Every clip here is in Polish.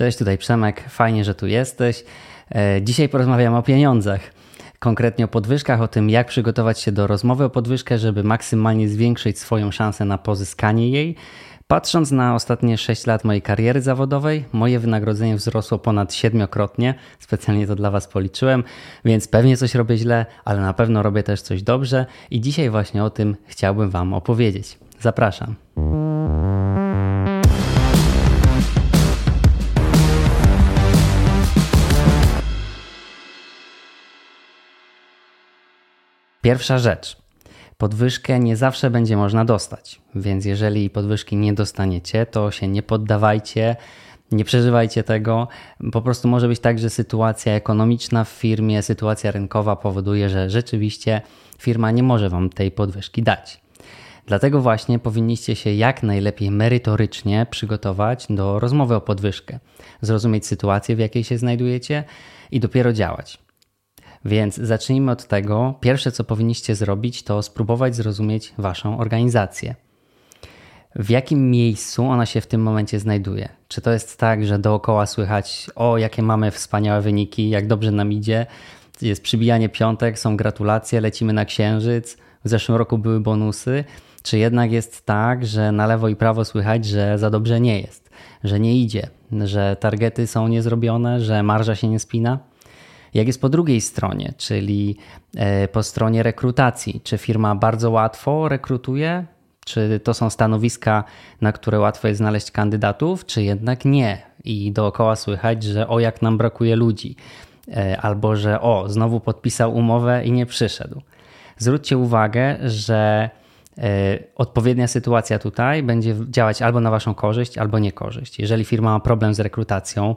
Cześć, tutaj Przemek, fajnie, że tu jesteś. E, dzisiaj porozmawiamy o pieniądzach. Konkretnie o podwyżkach, o tym, jak przygotować się do rozmowy o podwyżkę, żeby maksymalnie zwiększyć swoją szansę na pozyskanie jej. Patrząc na ostatnie 6 lat mojej kariery zawodowej, moje wynagrodzenie wzrosło ponad siedmiokrotnie. Specjalnie to dla Was policzyłem, więc pewnie coś robię źle, ale na pewno robię też coś dobrze i dzisiaj właśnie o tym chciałbym Wam opowiedzieć. Zapraszam. Pierwsza rzecz. Podwyżkę nie zawsze będzie można dostać, więc jeżeli podwyżki nie dostaniecie, to się nie poddawajcie, nie przeżywajcie tego. Po prostu może być tak, że sytuacja ekonomiczna w firmie, sytuacja rynkowa powoduje, że rzeczywiście firma nie może wam tej podwyżki dać. Dlatego właśnie powinniście się jak najlepiej merytorycznie przygotować do rozmowy o podwyżkę, zrozumieć sytuację, w jakiej się znajdujecie i dopiero działać. Więc zacznijmy od tego. Pierwsze, co powinniście zrobić, to spróbować zrozumieć Waszą organizację. W jakim miejscu ona się w tym momencie znajduje? Czy to jest tak, że dookoła słychać, o jakie mamy wspaniałe wyniki, jak dobrze nam idzie, jest przybijanie piątek, są gratulacje, lecimy na księżyc, w zeszłym roku były bonusy, czy jednak jest tak, że na lewo i prawo słychać, że za dobrze nie jest, że nie idzie, że targety są niezrobione, że marża się nie spina? Jak jest po drugiej stronie, czyli e, po stronie rekrutacji? Czy firma bardzo łatwo rekrutuje? Czy to są stanowiska, na które łatwo jest znaleźć kandydatów, czy jednak nie? I dookoła słychać, że o jak nam brakuje ludzi, e, albo że o znowu podpisał umowę i nie przyszedł. Zwróćcie uwagę, że e, odpowiednia sytuacja tutaj będzie działać albo na Waszą korzyść, albo niekorzyść. Jeżeli firma ma problem z rekrutacją,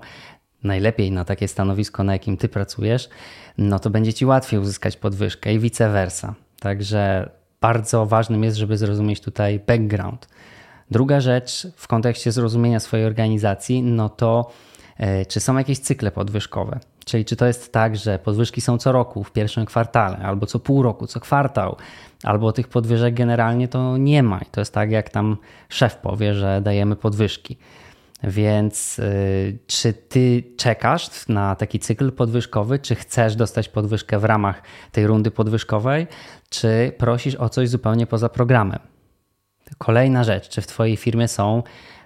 najlepiej na takie stanowisko, na jakim ty pracujesz, no to będzie ci łatwiej uzyskać podwyżkę i vice versa. Także bardzo ważnym jest, żeby zrozumieć tutaj background. Druga rzecz w kontekście zrozumienia swojej organizacji, no to e, czy są jakieś cykle podwyżkowe? Czyli czy to jest tak, że podwyżki są co roku w pierwszym kwartale, albo co pół roku, co kwartał, albo tych podwyżek generalnie to nie ma. I to jest tak, jak tam szef powie, że dajemy podwyżki. Więc y, czy ty czekasz na taki cykl podwyżkowy, czy chcesz dostać podwyżkę w ramach tej rundy podwyżkowej, czy prosisz o coś zupełnie poza programem? Kolejna rzecz, czy w Twojej firmie są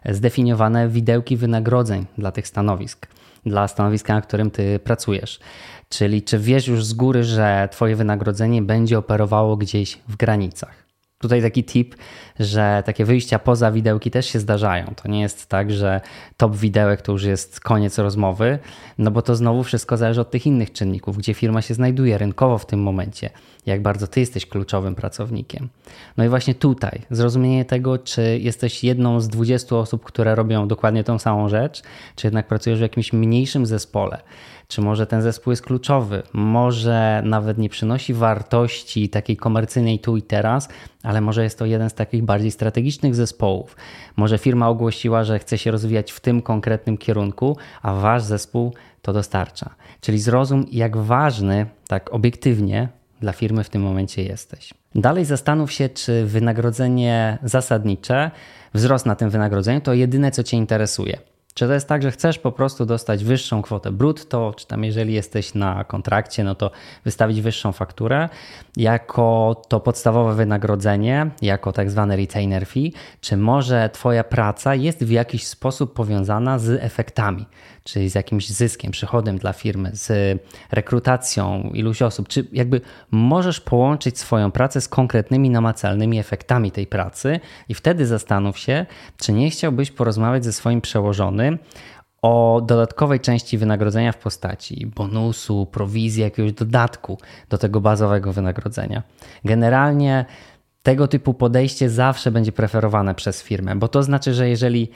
zdefiniowane widełki wynagrodzeń dla tych stanowisk, dla stanowiska, na którym Ty pracujesz? Czyli czy wiesz już z góry, że Twoje wynagrodzenie będzie operowało gdzieś w granicach? Tutaj taki tip, że takie wyjścia poza widełki też się zdarzają. To nie jest tak, że top widełek to już jest koniec rozmowy, no bo to znowu wszystko zależy od tych innych czynników, gdzie firma się znajduje rynkowo w tym momencie, jak bardzo ty jesteś kluczowym pracownikiem. No i właśnie tutaj zrozumienie tego, czy jesteś jedną z 20 osób, które robią dokładnie tą samą rzecz, czy jednak pracujesz w jakimś mniejszym zespole czy może ten zespół jest kluczowy, może nawet nie przynosi wartości takiej komercyjnej tu i teraz, ale może jest to jeden z takich bardziej strategicznych zespołów. Może firma ogłosiła, że chce się rozwijać w tym konkretnym kierunku, a wasz zespół to dostarcza. Czyli zrozum, jak ważny, tak obiektywnie, dla firmy w tym momencie jesteś. Dalej zastanów się, czy wynagrodzenie zasadnicze, wzrost na tym wynagrodzeniu to jedyne, co Cię interesuje. Czy to jest tak, że chcesz po prostu dostać wyższą kwotę brutto, czy tam jeżeli jesteś na kontrakcie, no to wystawić wyższą fakturę jako to podstawowe wynagrodzenie, jako tak zwany retainer fee, czy może Twoja praca jest w jakiś sposób powiązana z efektami, czyli z jakimś zyskiem, przychodem dla firmy, z rekrutacją iluś osób, czy jakby możesz połączyć swoją pracę z konkretnymi, namacalnymi efektami tej pracy i wtedy zastanów się, czy nie chciałbyś porozmawiać ze swoim przełożonym o dodatkowej części wynagrodzenia w postaci bonusu, prowizji, jakiegoś dodatku do tego bazowego wynagrodzenia. Generalnie tego typu podejście zawsze będzie preferowane przez firmę, bo to znaczy, że jeżeli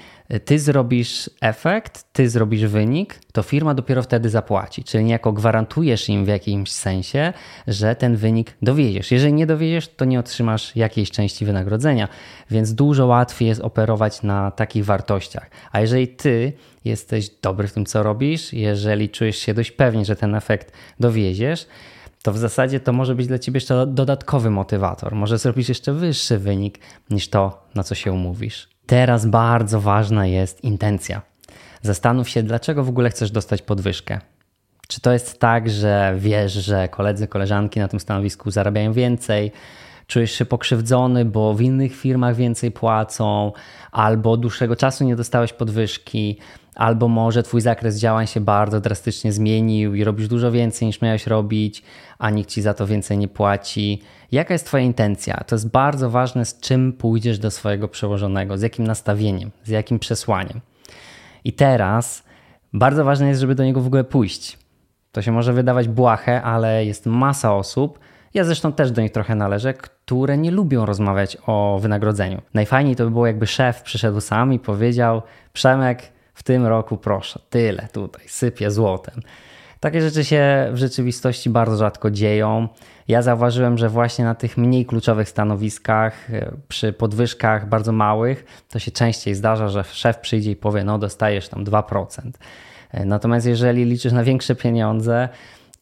ty zrobisz efekt, ty zrobisz wynik, to firma dopiero wtedy zapłaci. Czyli niejako gwarantujesz im w jakimś sensie, że ten wynik dowiedziesz. Jeżeli nie dowiedziesz, to nie otrzymasz jakiejś części wynagrodzenia, więc dużo łatwiej jest operować na takich wartościach. A jeżeli ty jesteś dobry w tym, co robisz, jeżeli czujesz się dość pewnie, że ten efekt dowieziesz, to w zasadzie to może być dla ciebie jeszcze dodatkowy motywator. Może zrobisz jeszcze wyższy wynik niż to, na co się umówisz. Teraz bardzo ważna jest intencja. Zastanów się, dlaczego w ogóle chcesz dostać podwyżkę. Czy to jest tak, że wiesz, że koledzy, koleżanki na tym stanowisku zarabiają więcej, czujesz się pokrzywdzony, bo w innych firmach więcej płacą, albo dłuższego czasu nie dostałeś podwyżki, albo może twój zakres działań się bardzo drastycznie zmienił i robisz dużo więcej niż miałeś robić, a nikt ci za to więcej nie płaci. Jaka jest twoja intencja? To jest bardzo ważne, z czym pójdziesz do swojego przełożonego, z jakim nastawieniem, z jakim przesłaniem. I teraz bardzo ważne jest, żeby do niego w ogóle pójść. To się może wydawać błahe, ale jest masa osób, ja zresztą też do nich trochę należę, które nie lubią rozmawiać o wynagrodzeniu. Najfajniej to by było, jakby szef przyszedł sam i powiedział: Przemek, w tym roku proszę, tyle tutaj, sypie złotem. Takie rzeczy się w rzeczywistości bardzo rzadko dzieją. Ja zauważyłem, że właśnie na tych mniej kluczowych stanowiskach, e, przy podwyżkach bardzo małych, to się częściej zdarza, że szef przyjdzie i powie: No, dostajesz tam 2%. E, natomiast jeżeli liczysz na większe pieniądze,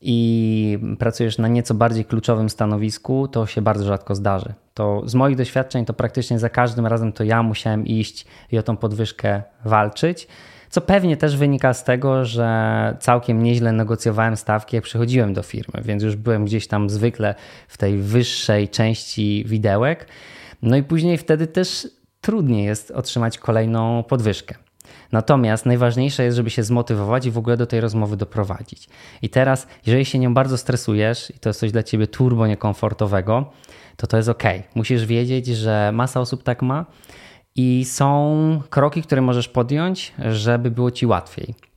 i pracujesz na nieco bardziej kluczowym stanowisku, to się bardzo rzadko zdarzy. To z moich doświadczeń to praktycznie za każdym razem to ja musiałem iść i o tą podwyżkę walczyć. Co pewnie też wynika z tego, że całkiem nieźle negocjowałem stawki, jak przychodziłem do firmy, więc już byłem gdzieś tam zwykle w tej wyższej części widełek. No i później wtedy też trudniej jest otrzymać kolejną podwyżkę. Natomiast najważniejsze jest, żeby się zmotywować i w ogóle do tej rozmowy doprowadzić. I teraz, jeżeli się nią bardzo stresujesz i to jest coś dla ciebie turbo niekomfortowego, to to jest ok. Musisz wiedzieć, że masa osób tak ma i są kroki, które możesz podjąć, żeby było ci łatwiej.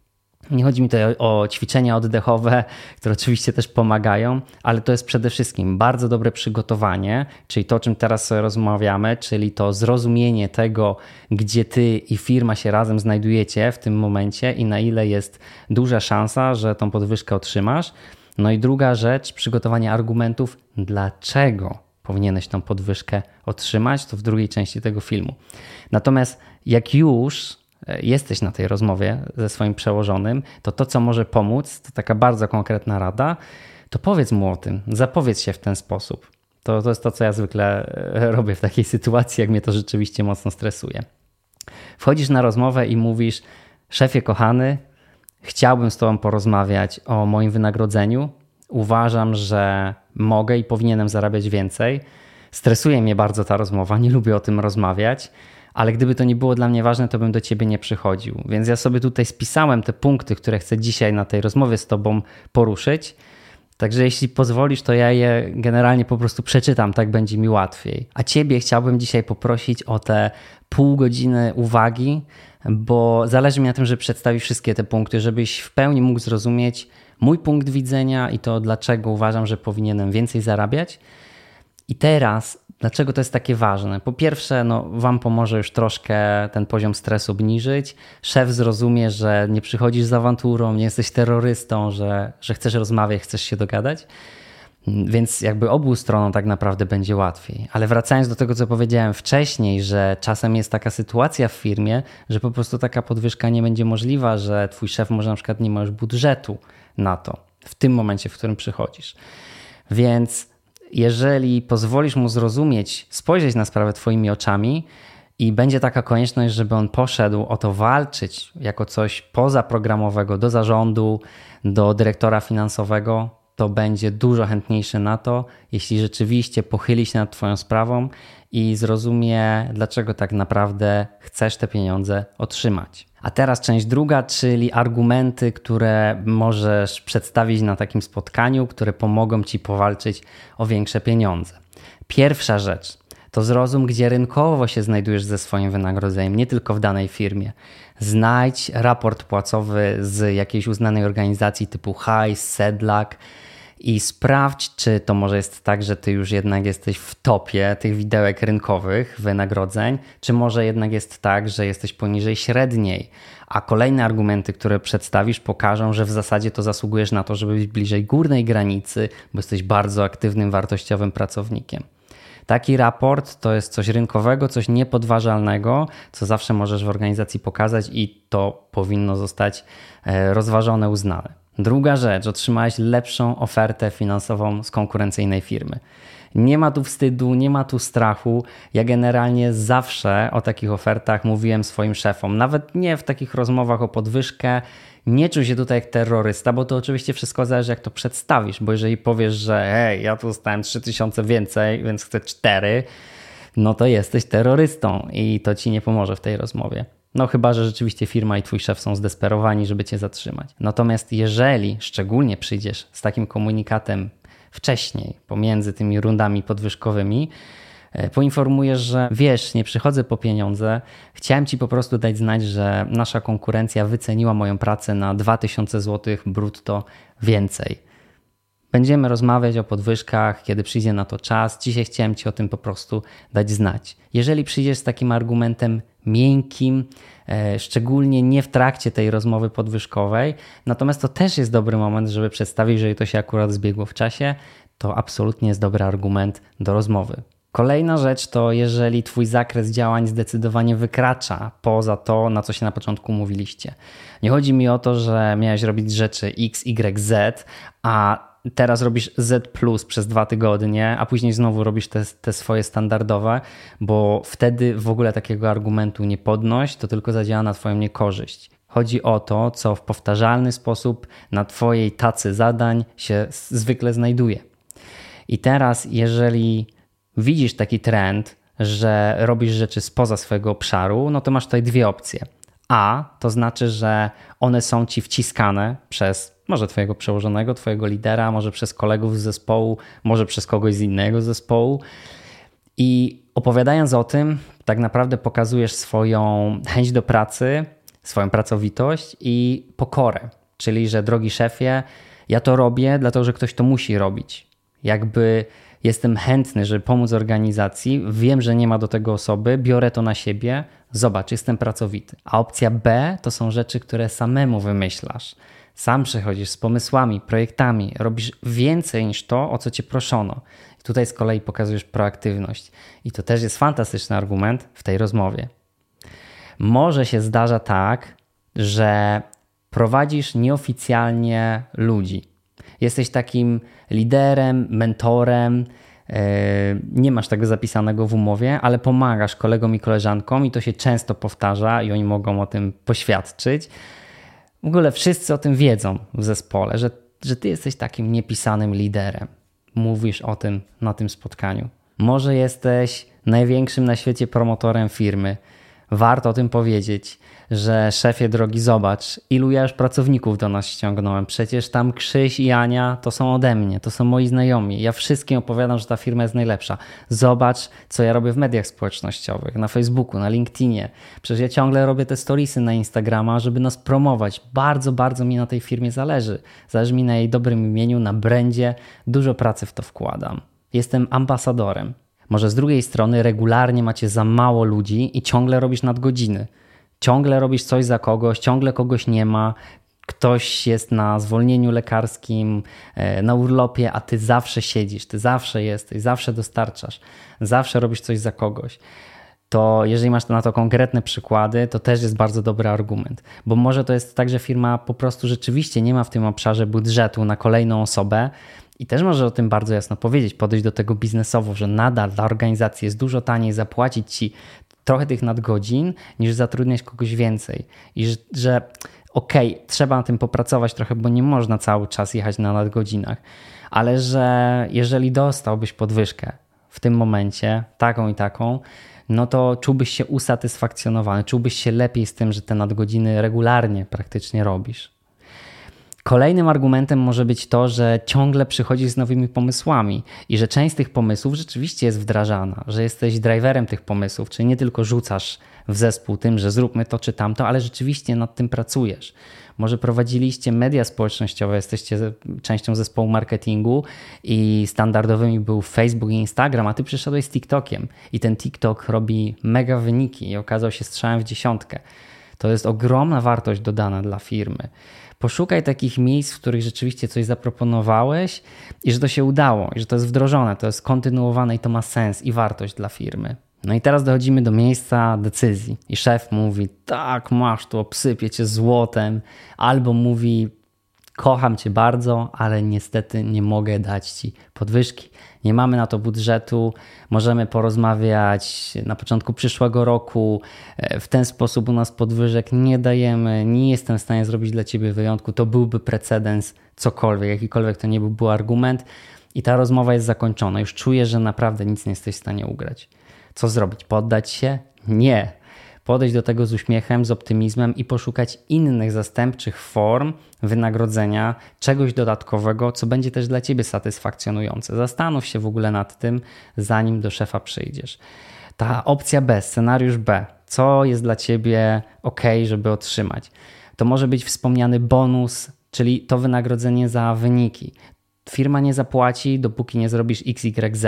Nie chodzi mi tutaj o ćwiczenia oddechowe, które oczywiście też pomagają, ale to jest przede wszystkim bardzo dobre przygotowanie, czyli to, o czym teraz rozmawiamy, czyli to zrozumienie tego, gdzie ty i firma się razem znajdujecie w tym momencie i na ile jest duża szansa, że tą podwyżkę otrzymasz. No i druga rzecz, przygotowanie argumentów, dlaczego powinieneś tą podwyżkę otrzymać, to w drugiej części tego filmu. Natomiast jak już jesteś na tej rozmowie ze swoim przełożonym, to to, co może pomóc, to taka bardzo konkretna rada, to powiedz mu o tym, zapowiedz się w ten sposób. To, to jest to, co ja zwykle e, robię w takiej sytuacji, jak mnie to rzeczywiście mocno stresuje. Wchodzisz na rozmowę i mówisz: Szefie kochany, chciałbym z Tobą porozmawiać o moim wynagrodzeniu. Uważam, że mogę i powinienem zarabiać więcej. Stresuje mnie bardzo ta rozmowa, nie lubię o tym rozmawiać ale gdyby to nie było dla mnie ważne, to bym do ciebie nie przychodził. Więc ja sobie tutaj spisałem te punkty, które chcę dzisiaj na tej rozmowie z tobą poruszyć. Także jeśli pozwolisz, to ja je generalnie po prostu przeczytam, tak będzie mi łatwiej. A ciebie chciałbym dzisiaj poprosić o te pół godziny uwagi, bo zależy mi na tym, żeby przedstawić wszystkie te punkty, żebyś w pełni mógł zrozumieć mój punkt widzenia i to, dlaczego uważam, że powinienem więcej zarabiać. I teraz Dlaczego to jest takie ważne? Po pierwsze, no, Wam pomoże już troszkę ten poziom stresu obniżyć. Szef zrozumie, że nie przychodzisz z awanturą, nie jesteś terrorystą, że, że chcesz rozmawiać, chcesz się dogadać. Więc jakby obu stronom tak naprawdę będzie łatwiej. Ale wracając do tego, co powiedziałem wcześniej, że czasem jest taka sytuacja w firmie, że po prostu taka podwyżka nie będzie możliwa, że twój szef może na przykład nie ma już budżetu na to w tym momencie, w którym przychodzisz. Więc jeżeli pozwolisz mu zrozumieć, spojrzeć na sprawę Twoimi oczami i będzie taka konieczność, żeby on poszedł o to walczyć jako coś pozaprogramowego do zarządu, do dyrektora finansowego, to będzie dużo chętniejszy na to, jeśli rzeczywiście pochyli się nad Twoją sprawą i zrozumie, dlaczego tak naprawdę chcesz te pieniądze otrzymać. A teraz część druga, czyli argumenty, które możesz przedstawić na takim spotkaniu, które pomogą ci powalczyć o większe pieniądze. Pierwsza rzecz to zrozum, gdzie rynkowo się znajdujesz ze swoim wynagrodzeniem, nie tylko w danej firmie. Znajdź raport płacowy z jakiejś uznanej organizacji typu HICE, Sedlak i sprawdź, czy to może jest tak, że ty już jednak jesteś w topie tych widełek rynkowych wynagrodzeń, czy może jednak jest tak, że jesteś poniżej średniej, a kolejne argumenty, które przedstawisz, pokażą, że w zasadzie to zasługujesz na to, żeby być bliżej górnej granicy, bo jesteś bardzo aktywnym, wartościowym pracownikiem. Taki raport to jest coś rynkowego, coś niepodważalnego, co zawsze możesz w organizacji pokazać i to powinno zostać e, rozważone, uznane. Druga rzecz, otrzymałeś lepszą ofertę finansową z konkurencyjnej firmy. Nie ma tu wstydu, nie ma tu strachu. Ja generalnie zawsze o takich ofertach mówiłem swoim szefom, nawet nie w takich rozmowach o podwyżkę. Nie czuj się tutaj jak terrorysta, bo to oczywiście wszystko zależy, jak to przedstawisz. Bo jeżeli powiesz, że hej, ja tu dostałem 3000 więcej, więc chcę 4, no to jesteś terrorystą i to ci nie pomoże w tej rozmowie. No chyba, że rzeczywiście firma i twój szef są zdesperowani, żeby cię zatrzymać. Natomiast jeżeli szczególnie przyjdziesz z takim komunikatem wcześniej, pomiędzy tymi rundami podwyżkowymi, poinformujesz, że wiesz, nie przychodzę po pieniądze, chciałem ci po prostu dać znać, że nasza konkurencja wyceniła moją pracę na 2000 zł brutto więcej. Będziemy rozmawiać o podwyżkach, kiedy przyjdzie na to czas. Dzisiaj chciałem Ci o tym po prostu dać znać. Jeżeli przyjdziesz z takim argumentem miękkim, e, szczególnie nie w trakcie tej rozmowy podwyżkowej, natomiast to też jest dobry moment, żeby przedstawić, że to się akurat zbiegło w czasie, to absolutnie jest dobry argument do rozmowy. Kolejna rzecz to, jeżeli Twój zakres działań zdecydowanie wykracza poza to, na co się na początku mówiliście. Nie chodzi mi o to, że miałeś robić rzeczy X, Y, Z, a teraz robisz Z plus przez dwa tygodnie, a później znowu robisz te, te swoje standardowe, bo wtedy w ogóle takiego argumentu nie podnoś, to tylko zadziała na Twoją niekorzyść. Chodzi o to, co w powtarzalny sposób na Twojej tacy zadań się zwykle znajduje. I teraz, jeżeli widzisz taki trend, że robisz rzeczy spoza swojego obszaru, no to masz tutaj dwie opcje. A to znaczy, że one są ci wciskane przez może twojego przełożonego, twojego lidera, może przez kolegów z zespołu, może przez kogoś z innego zespołu. I opowiadając o tym, tak naprawdę pokazujesz swoją chęć do pracy, swoją pracowitość i pokorę. Czyli, że drogi szefie, ja to robię, dlatego że ktoś to musi robić. Jakby jestem chętny, żeby pomóc organizacji, wiem, że nie ma do tego osoby, biorę to na siebie, zobacz, jestem pracowity. A opcja B to są rzeczy, które samemu wymyślasz. Sam przychodzisz z pomysłami, projektami, robisz więcej niż to, o co cię proszono. Tutaj z kolei pokazujesz proaktywność. I to też jest fantastyczny argument w tej rozmowie. Może się zdarza tak, że prowadzisz nieoficjalnie ludzi. Jesteś takim liderem, mentorem, e, nie masz tego zapisanego w umowie, ale pomagasz kolegom i koleżankom i to się często powtarza i oni mogą o tym poświadczyć. W ogóle wszyscy o tym wiedzą w zespole, że, że ty jesteś takim niepisanym liderem. Mówisz o tym na tym spotkaniu. Może jesteś największym na świecie promotorem firmy. Warto o tym powiedzieć że szefie drogi, zobacz, ilu ja już pracowników do nas ściągnąłem. Przecież tam Krzyś i Ania to są ode mnie, to są moi znajomi. Ja wszystkim opowiadam, że ta firma jest najlepsza. Zobacz, co ja robię w mediach społecznościowych, na Facebooku, na LinkedInie. Przecież ja ciągle robię te storiesy na Instagrama, żeby nas promować. Bardzo, bardzo mi na tej firmie zależy. Zależy mi na jej dobrym imieniu, na brandzie. Dużo pracy w to wkładam. Jestem ambasadorem. Może z drugiej strony regularnie macie za mało ludzi i ciągle robisz nadgodziny. Ciągle robisz coś za kogoś, ciągle kogoś nie ma, ktoś jest na zwolnieniu lekarskim, e, na urlopie, a ty zawsze siedzisz, ty zawsze jesteś, zawsze dostarczasz, zawsze robisz coś za kogoś. To jeżeli masz na to konkretne przykłady, to też jest bardzo dobry argument, bo może to jest tak, że firma po prostu rzeczywiście nie ma w tym obszarze budżetu na kolejną osobę, i też może o tym bardzo jasno powiedzieć, podejść do tego biznesowo, że nadal dla organizacji jest dużo taniej zapłacić ci trochę tych nadgodzin, niż zatrudniać kogoś więcej. I że, że okej, okay, trzeba na tym popracować trochę, bo nie można cały czas jechać na nadgodzinach, ale że jeżeli dostałbyś podwyżkę w tym momencie, taką i taką, no to czułbyś się usatysfakcjonowany, czułbyś się lepiej z tym, że te nadgodziny regularnie praktycznie robisz. Kolejnym argumentem może być to, że ciągle przychodzisz z nowymi pomysłami i że część z tych pomysłów rzeczywiście jest wdrażana, że jesteś driverem tych pomysłów, czyli nie tylko rzucasz w zespół tym, że zróbmy to czy tamto, ale rzeczywiście nad tym pracujesz. Może prowadziliście media społecznościowe, jesteście częścią zespołu marketingu i standardowymi był Facebook i Instagram, a ty przyszedłeś z TikTokiem i ten TikTok robi mega wyniki i okazał się strzałem w dziesiątkę. To jest ogromna wartość dodana dla firmy. Poszukaj takich miejsc, w których rzeczywiście coś zaproponowałeś i że to się udało, i że to jest wdrożone, to jest kontynuowane i to ma sens i wartość dla firmy. No i teraz dochodzimy do miejsca decyzji. I szef mówi: Tak, masz tu, obsypię cię złotem, albo mówi: kocham cię bardzo, ale niestety nie mogę dać ci podwyżki. Nie mamy na to budżetu, możemy porozmawiać na początku przyszłego roku. E, w ten sposób u nas podwyżek nie dajemy, nie jestem w stanie zrobić dla ciebie wyjątku. To byłby precedens, cokolwiek, jakikolwiek to nie byłby argument. I ta rozmowa jest zakończona. Już czuję, że naprawdę nic nie jesteś w stanie ugrać. Co zrobić? Poddać się? Nie podejść do tego z uśmiechem, z optymizmem i poszukać innych zastępczych form wynagrodzenia, czegoś dodatkowego, co będzie też dla ciebie satysfakcjonujące. Zastanów się w ogóle nad tym, zanim do szefa przyjdziesz. Ta opcja B, scenariusz B, co jest dla ciebie ok, żeby otrzymać? To może być wspomniany bonus, czyli to wynagrodzenie za wyniki. Firma nie zapłaci, dopóki nie zrobisz XYZ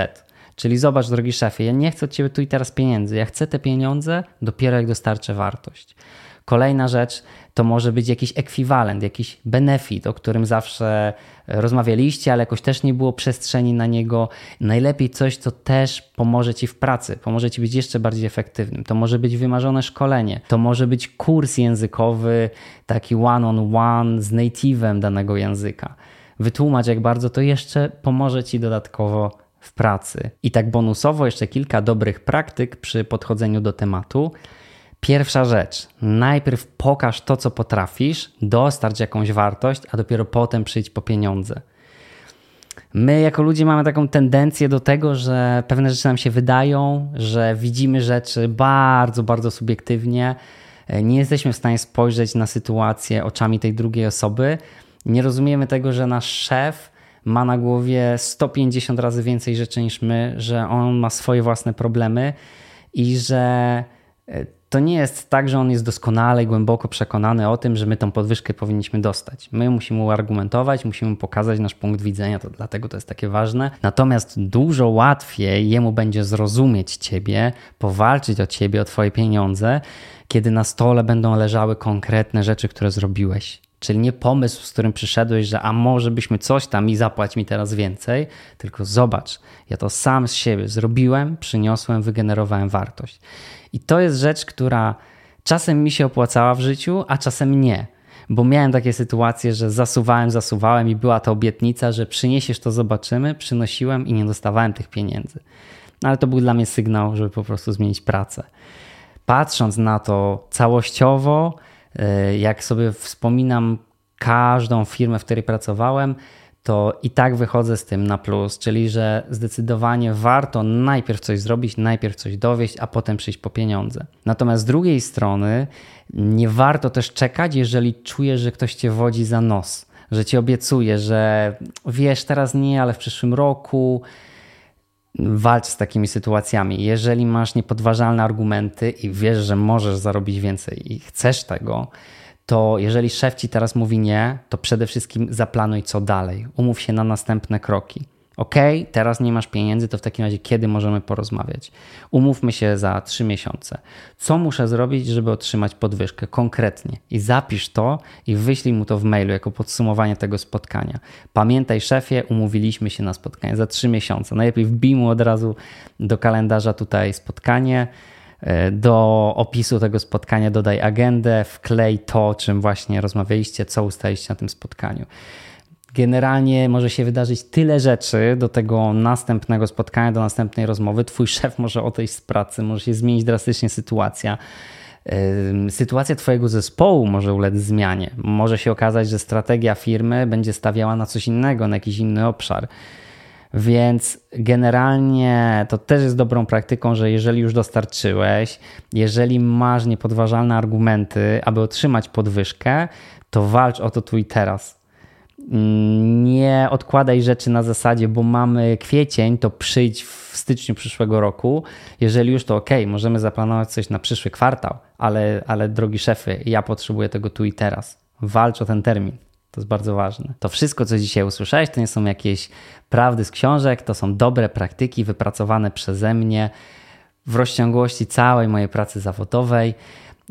Czyli zobacz, drogi szefie, ja nie chcę od ciebie tu i teraz pieniędzy. Ja chcę te pieniądze dopiero jak dostarczę wartość. Kolejna rzecz to może być jakiś ekwiwalent, jakiś benefit, o którym zawsze rozmawialiście, ale jakoś też nie było przestrzeni na niego. Najlepiej coś, co też pomoże ci w pracy, pomoże ci być jeszcze bardziej efektywnym. To może być wymarzone szkolenie, to może być kurs językowy, taki one-on-one -on -one z native'em danego języka. Wytłumacz, jak bardzo to jeszcze pomoże ci dodatkowo w pracy. I tak bonusowo jeszcze kilka dobrych praktyk przy podchodzeniu do tematu. Pierwsza rzecz, najpierw pokaż to, co potrafisz, dostarcz jakąś wartość, a dopiero potem przyjdź po pieniądze. My, jako ludzie, mamy taką tendencję do tego, że pewne rzeczy nam się wydają, że widzimy rzeczy bardzo, bardzo subiektywnie. Nie jesteśmy w stanie spojrzeć na sytuację oczami tej drugiej osoby. Nie rozumiemy tego, że nasz szef ma na głowie 150 razy więcej rzeczy niż my, że on ma swoje własne problemy i że e, to nie jest tak, że on jest doskonale, głęboko przekonany o tym, że my tą podwyżkę powinniśmy dostać. My musimy uargumentować, musimy pokazać nasz punkt widzenia, to dlatego to jest takie ważne. Natomiast dużo łatwiej jemu będzie zrozumieć ciebie, powalczyć o ciebie, o twoje pieniądze, kiedy na stole będą leżały konkretne rzeczy, które zrobiłeś. Czyli nie pomysł, z którym przyszedłeś, że a może byśmy coś tam i zapłać mi teraz więcej, tylko zobacz, ja to sam z siebie zrobiłem, przyniosłem, wygenerowałem wartość. I to jest rzecz, która czasem mi się opłacała w życiu, a czasem nie. Bo miałem takie sytuacje, że zasuwałem, zasuwałem i była ta obietnica, że przyniesiesz to, zobaczymy. Przynosiłem i nie dostawałem tych pieniędzy. No ale to był dla mnie sygnał, żeby po prostu zmienić pracę. Patrząc na to całościowo, jak sobie wspominam każdą firmę, w której pracowałem, to i tak wychodzę z tym na plus, czyli że zdecydowanie warto najpierw coś zrobić, najpierw coś dowieść, a potem przyjść po pieniądze. Natomiast z drugiej strony nie warto też czekać, jeżeli czujesz, że ktoś cię wodzi za nos, że ci obiecuje, że wiesz, teraz nie, ale w przyszłym roku walcz z takimi sytuacjami. Jeżeli masz niepodważalne argumenty i wiesz, że możesz zarobić więcej i chcesz tego, to jeżeli szef ci teraz mówi nie, to przede wszystkim zaplanuj co dalej. Umów się na następne kroki. OK, teraz nie masz pieniędzy, to w takim razie kiedy możemy porozmawiać? Umówmy się za trzy miesiące. Co muszę zrobić, żeby otrzymać podwyżkę konkretnie? I zapisz to i wyślij mu to w mailu jako podsumowanie tego spotkania. Pamiętaj, szefie, umówiliśmy się na spotkanie za trzy miesiące. Najlepiej wbij mu od razu do kalendarza tutaj spotkanie. E, do opisu tego spotkania dodaj agendę, wklej to, czym właśnie rozmawialiście, co ustaliście na tym spotkaniu. Generalnie może się wydarzyć tyle rzeczy do tego następnego spotkania, do następnej rozmowy. Twój szef może odejść z pracy, może się zmienić drastycznie sytuacja. Sytuacja Twojego zespołu może ulec zmianie. Może się okazać, że strategia firmy będzie stawiała na coś innego, na jakiś inny obszar. Więc generalnie to też jest dobrą praktyką, że jeżeli już dostarczyłeś, jeżeli masz niepodważalne argumenty, aby otrzymać podwyżkę, to walcz o to tu i teraz nie odkładaj rzeczy na zasadzie, bo mamy kwiecień, to przyjdź w styczniu przyszłego roku. Jeżeli już to ok, możemy zaplanować coś na przyszły kwartał, ale, ale drogi szefy, ja potrzebuję tego tu i teraz. Walcz o ten termin. To jest bardzo ważne. To wszystko, co dzisiaj usłyszałeś, to nie są jakieś prawdy z książek, to są dobre praktyki wypracowane przeze mnie w rozciągłości całej mojej pracy zawodowej.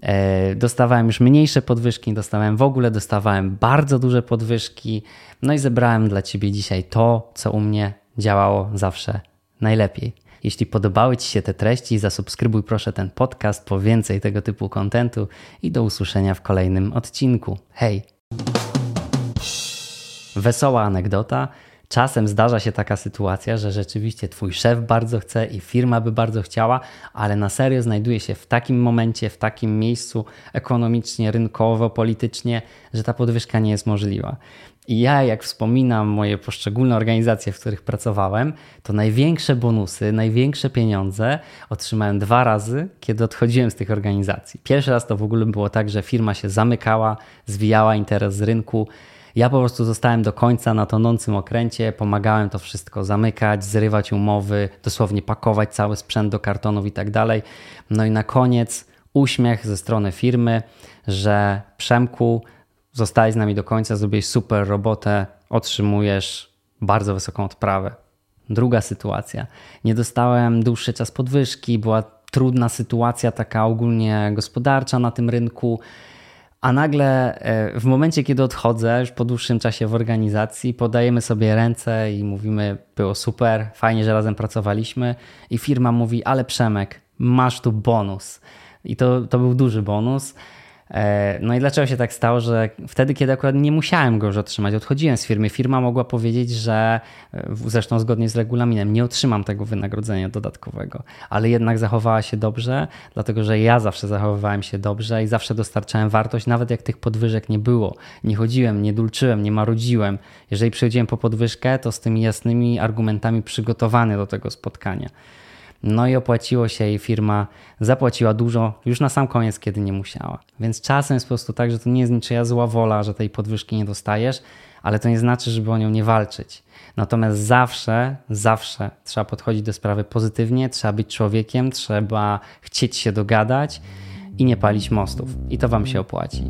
E, dostawałem już mniejsze podwyżki, dostawałem w ogóle, dostawałem bardzo duże podwyżki. No i zebrałem dla Ciebie dzisiaj to, co u mnie działało zawsze najlepiej. Jeśli podobały Ci się te treści, zasubskrybuj proszę ten podcast po więcej tego typu kontentu i do usłyszenia w kolejnym odcinku. Hej! wesoła anegdota. Czasem zdarza się taka sytuacja, że rzeczywiście twój szef bardzo chce i firma by bardzo chciała, ale na serio znajduje się w takim momencie, w takim miejscu ekonomicznie, rynkowo, politycznie, że ta podwyżka nie jest możliwa. I ja, jak wspominam moje poszczególne organizacje, w których pracowałem, to największe bonusy, największe pieniądze otrzymałem dwa razy, kiedy odchodziłem z tych organizacji. Pierwszy raz to w ogóle było tak, że firma się zamykała, zwijała interes z rynku. Ja po prostu zostałem do końca na tonącym okręcie, pomagałem to wszystko zamykać, zrywać umowy, dosłownie pakować cały sprzęt do kartonów i tak dalej. No i na koniec uśmiech ze strony firmy, że Przemku, zostałeś z nami do końca, zrobiłeś super robotę, otrzymujesz bardzo wysoką odprawę. Druga sytuacja. Nie dostałem dłuższy czas podwyżki, była trudna sytuacja taka ogólnie gospodarcza na tym rynku. A nagle e, w momencie, kiedy odchodzę, już po dłuższym czasie w organizacji, podajemy sobie ręce i mówimy: Było super, fajnie, że razem pracowaliśmy. I firma mówi: Ale Przemek, masz tu bonus. I to, to był duży bonus. E, no i dlaczego się tak stało, że wtedy, kiedy akurat nie musiałem go już otrzymać, odchodziłem z firmy, firma mogła powiedzieć, że e, zresztą zgodnie z regulaminem nie otrzymam tego wynagrodzenia dodatkowego, ale jednak zachowała się dobrze, dlatego że ja zawsze zachowywałem się dobrze i zawsze dostarczałem wartość, nawet jak tych podwyżek nie było. Nie chodziłem, nie dulczyłem, nie marudziłem. Jeżeli przychodziłem po podwyżkę, to z tymi jasnymi argumentami przygotowany do tego spotkania. No i opłaciło się i firma zapłaciła dużo już na sam koniec, kiedy nie musiała. Więc czasem jest po prostu tak, że to nie jest niczyja zła wola, że tej podwyżki nie dostajesz, ale to nie znaczy, żeby o nią nie walczyć. Natomiast zawsze, zawsze trzeba podchodzić do sprawy pozytywnie, trzeba być człowiekiem, trzeba chcieć się dogadać i nie palić mostów. I to Wam się opłaci.